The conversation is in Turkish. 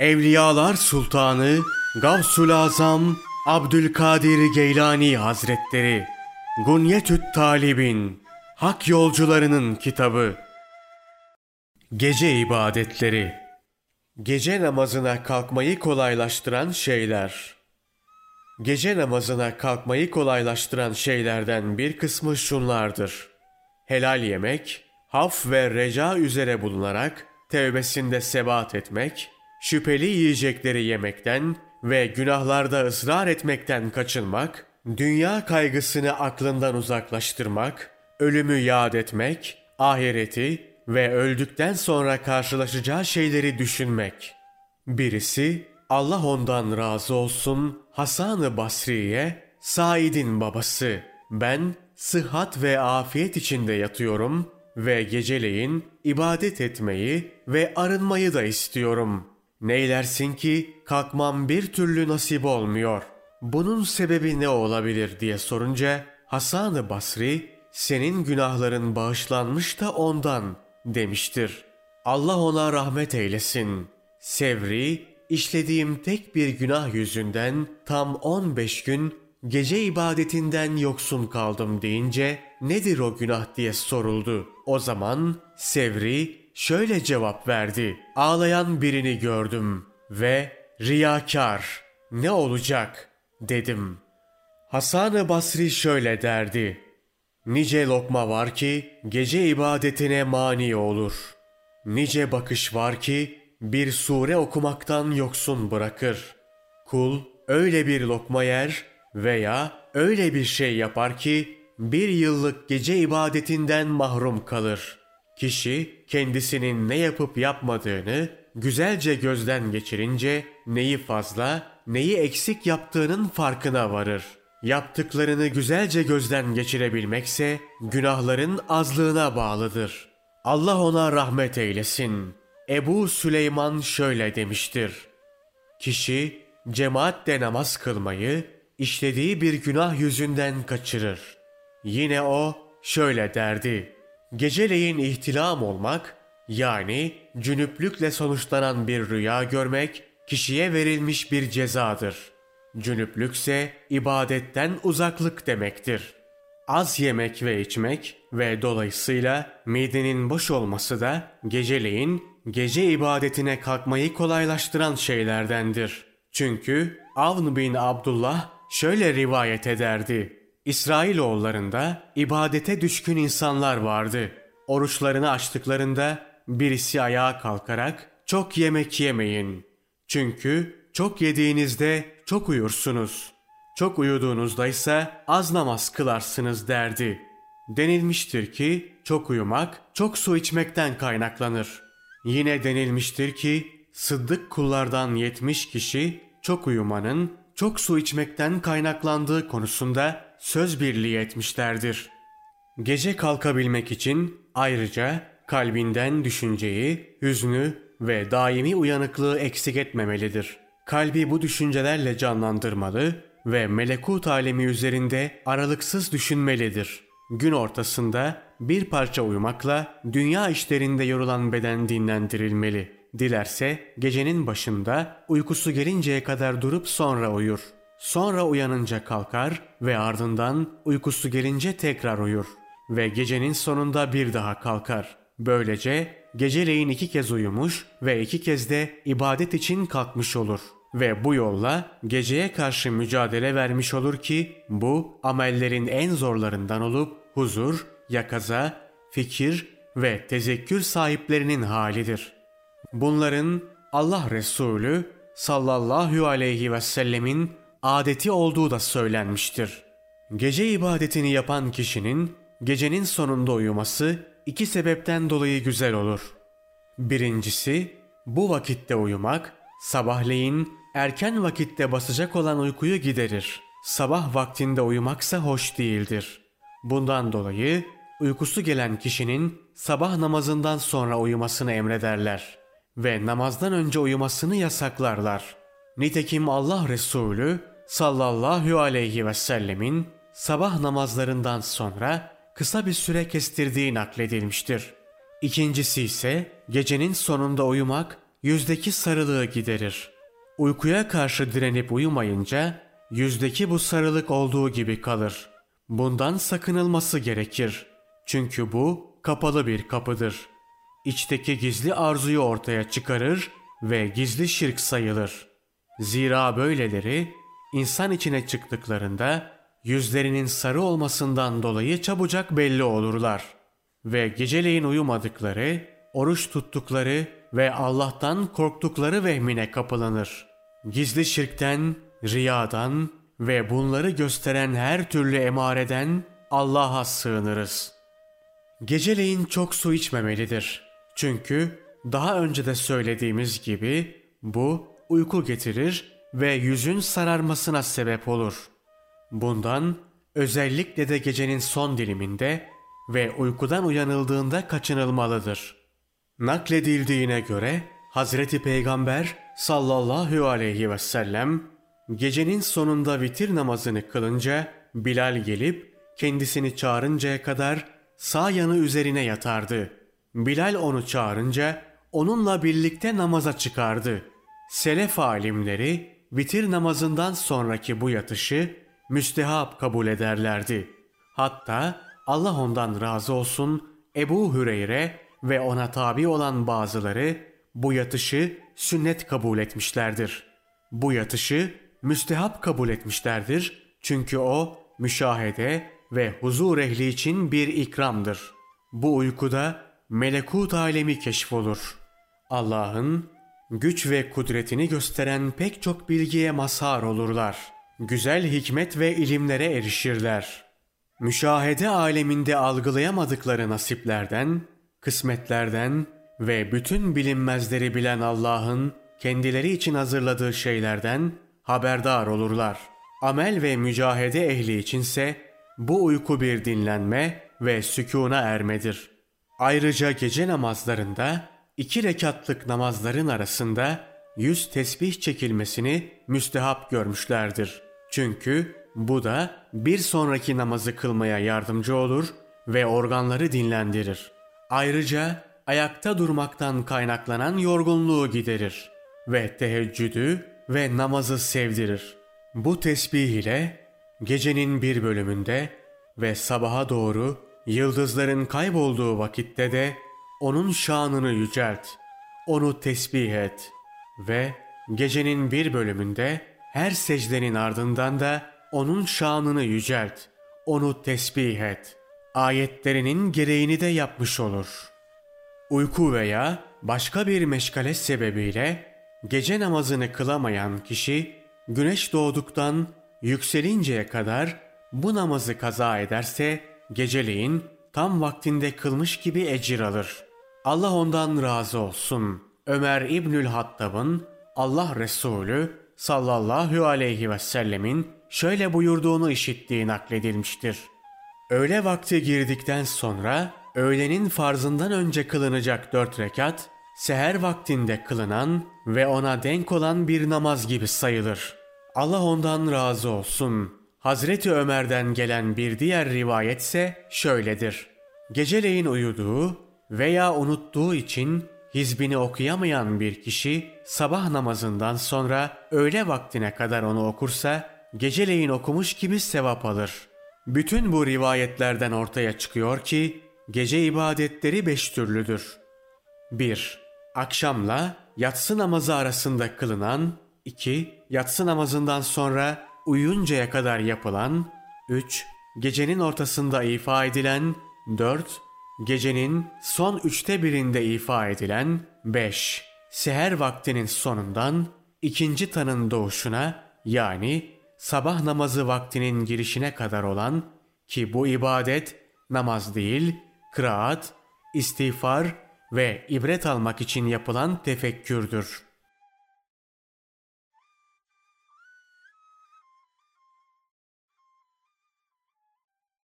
Evliyalar Sultanı Gavsul Azam Abdülkadir Geylani Hazretleri Gunyetüt Talibin Hak Yolcularının Kitabı. Gece ibadetleri. Gece namazına kalkmayı kolaylaştıran şeyler. Gece namazına kalkmayı kolaylaştıran şeylerden bir kısmı şunlardır. Helal yemek, haf ve reca üzere bulunarak tevbesinde sebat etmek, şüpheli yiyecekleri yemekten ve günahlarda ısrar etmekten kaçınmak, dünya kaygısını aklından uzaklaştırmak, ölümü yad etmek, ahireti ve öldükten sonra karşılaşacağı şeyleri düşünmek. Birisi Allah ondan razı olsun Hasan-ı Basri'ye Said'in babası ben sıhhat ve afiyet içinde yatıyorum ve geceleyin ibadet etmeyi ve arınmayı da istiyorum. Neylersin ki kalkmam bir türlü nasip olmuyor. Bunun sebebi ne olabilir diye sorunca Hasan-ı Basri senin günahların bağışlanmış da ondan demiştir. Allah ona rahmet eylesin. Sevri işlediğim tek bir günah yüzünden tam 15 gün gece ibadetinden yoksun kaldım deyince nedir o günah diye soruldu. O zaman Sevri şöyle cevap verdi. Ağlayan birini gördüm ve riyakar ne olacak dedim. Hasan-ı Basri şöyle derdi. Nice lokma var ki gece ibadetine mani olur. Nice bakış var ki bir sure okumaktan yoksun bırakır. Kul öyle bir lokma yer veya öyle bir şey yapar ki bir yıllık gece ibadetinden mahrum kalır. Kişi kendisinin ne yapıp yapmadığını güzelce gözden geçirince neyi fazla, neyi eksik yaptığının farkına varır. Yaptıklarını güzelce gözden geçirebilmekse günahların azlığına bağlıdır. Allah ona rahmet eylesin. Ebu Süleyman şöyle demiştir. Kişi cemaatle namaz kılmayı işlediği bir günah yüzünden kaçırır. Yine o şöyle derdi. Geceleyin ihtilam olmak yani cünüplükle sonuçlanan bir rüya görmek kişiye verilmiş bir cezadır. Cünüplükse ibadetten uzaklık demektir. Az yemek ve içmek ve dolayısıyla midenin boş olması da geceleyin gece ibadetine kalkmayı kolaylaştıran şeylerdendir. Çünkü Avn bin Abdullah şöyle rivayet ederdi. İsrailoğullarında ibadete düşkün insanlar vardı. Oruçlarını açtıklarında birisi ayağa kalkarak çok yemek yemeyin. Çünkü çok yediğinizde çok uyursunuz. Çok uyuduğunuzda ise az namaz kılarsınız derdi. Denilmiştir ki çok uyumak çok su içmekten kaynaklanır. Yine denilmiştir ki sıddık kullardan yetmiş kişi çok uyumanın çok su içmekten kaynaklandığı konusunda söz birliği etmişlerdir. Gece kalkabilmek için ayrıca kalbinden düşünceyi, hüznü ve daimi uyanıklığı eksik etmemelidir. Kalbi bu düşüncelerle canlandırmalı ve melekut alemi üzerinde aralıksız düşünmelidir. Gün ortasında bir parça uyumakla dünya işlerinde yorulan beden dinlendirilmeli. Dilerse gecenin başında uykusu gelinceye kadar durup sonra uyur. Sonra uyanınca kalkar ve ardından uykusu gelince tekrar uyur ve gecenin sonunda bir daha kalkar. Böylece geceleyin iki kez uyumuş ve iki kez de ibadet için kalkmış olur. Ve bu yolla geceye karşı mücadele vermiş olur ki bu amellerin en zorlarından olup huzur, yakaza, fikir ve tezekkür sahiplerinin halidir. Bunların Allah Resulü sallallahu aleyhi ve sellemin adeti olduğu da söylenmiştir. Gece ibadetini yapan kişinin gecenin sonunda uyuması iki sebepten dolayı güzel olur. Birincisi, bu vakitte uyumak, sabahleyin erken vakitte basacak olan uykuyu giderir. Sabah vaktinde uyumaksa hoş değildir. Bundan dolayı uykusu gelen kişinin sabah namazından sonra uyumasını emrederler ve namazdan önce uyumasını yasaklarlar. Nitekim Allah Resulü sallallahu aleyhi ve sellemin sabah namazlarından sonra kısa bir süre kestirdiği nakledilmiştir. İkincisi ise gecenin sonunda uyumak yüzdeki sarılığı giderir. Uykuya karşı direnip uyumayınca yüzdeki bu sarılık olduğu gibi kalır. Bundan sakınılması gerekir. Çünkü bu kapalı bir kapıdır. İçteki gizli arzuyu ortaya çıkarır ve gizli şirk sayılır. Zira böyleleri insan içine çıktıklarında yüzlerinin sarı olmasından dolayı çabucak belli olurlar. Ve geceleyin uyumadıkları, oruç tuttukları ve Allah'tan korktukları vehmine kapılanır. Gizli şirkten, riyadan ve bunları gösteren her türlü emareden Allah'a sığınırız. Geceleyin çok su içmemelidir. Çünkü daha önce de söylediğimiz gibi bu uyku getirir ve yüzün sararmasına sebep olur. Bundan özellikle de gecenin son diliminde ve uykudan uyanıldığında kaçınılmalıdır. Nakledildiğine göre Hazreti Peygamber sallallahu aleyhi ve sellem gecenin sonunda vitir namazını kılınca Bilal gelip kendisini çağırıncaya kadar sağ yanı üzerine yatardı. Bilal onu çağırınca onunla birlikte namaza çıkardı. Selef alimleri vitir namazından sonraki bu yatışı müstehap kabul ederlerdi. Hatta Allah ondan razı olsun Ebu Hüreyre ve ona tabi olan bazıları bu yatışı sünnet kabul etmişlerdir. Bu yatışı müstehap kabul etmişlerdir çünkü o müşahede ve huzur ehli için bir ikramdır. Bu uykuda melekut alemi keşfolur. Allah'ın güç ve kudretini gösteren pek çok bilgiye mazhar olurlar. Güzel hikmet ve ilimlere erişirler. Müşahede aleminde algılayamadıkları nasiplerden, kısmetlerden ve bütün bilinmezleri bilen Allah'ın kendileri için hazırladığı şeylerden haberdar olurlar. Amel ve mücahede ehli içinse bu uyku bir dinlenme ve sükuna ermedir. Ayrıca gece namazlarında iki rekatlık namazların arasında yüz tesbih çekilmesini müstehap görmüşlerdir. Çünkü bu da bir sonraki namazı kılmaya yardımcı olur ve organları dinlendirir. Ayrıca ayakta durmaktan kaynaklanan yorgunluğu giderir ve teheccüdü ve namazı sevdirir. Bu tesbih ile gecenin bir bölümünde ve sabaha doğru yıldızların kaybolduğu vakitte de onun şanını yücelt, onu tesbih et ve gecenin bir bölümünde her secdenin ardından da onun şanını yücelt, onu tesbih et. Ayetlerinin gereğini de yapmış olur. Uyku veya başka bir meşgale sebebiyle gece namazını kılamayan kişi güneş doğduktan yükselinceye kadar bu namazı kaza ederse geceleyin tam vaktinde kılmış gibi ecir alır. Allah ondan razı olsun. Ömer İbnül Hattab'ın Allah Resulü sallallahu aleyhi ve sellemin şöyle buyurduğunu işittiği nakledilmiştir. Öğle vakti girdikten sonra öğlenin farzından önce kılınacak dört rekat, seher vaktinde kılınan ve ona denk olan bir namaz gibi sayılır. Allah ondan razı olsun. Hazreti Ömer'den gelen bir diğer rivayetse şöyledir. Geceleyin uyuduğu veya unuttuğu için hizbini okuyamayan bir kişi sabah namazından sonra öğle vaktine kadar onu okursa geceleyin okumuş gibi sevap alır. Bütün bu rivayetlerden ortaya çıkıyor ki gece ibadetleri beş türlüdür. 1. Akşamla yatsı namazı arasında kılınan 2. Yatsı namazından sonra uyuncaya kadar yapılan 3. Gecenin ortasında ifa edilen 4. Gecenin son üçte birinde ifa edilen 5. Seher vaktinin sonundan ikinci tanın doğuşuna yani sabah namazı vaktinin girişine kadar olan ki bu ibadet namaz değil, kıraat, istiğfar ve ibret almak için yapılan tefekkürdür.''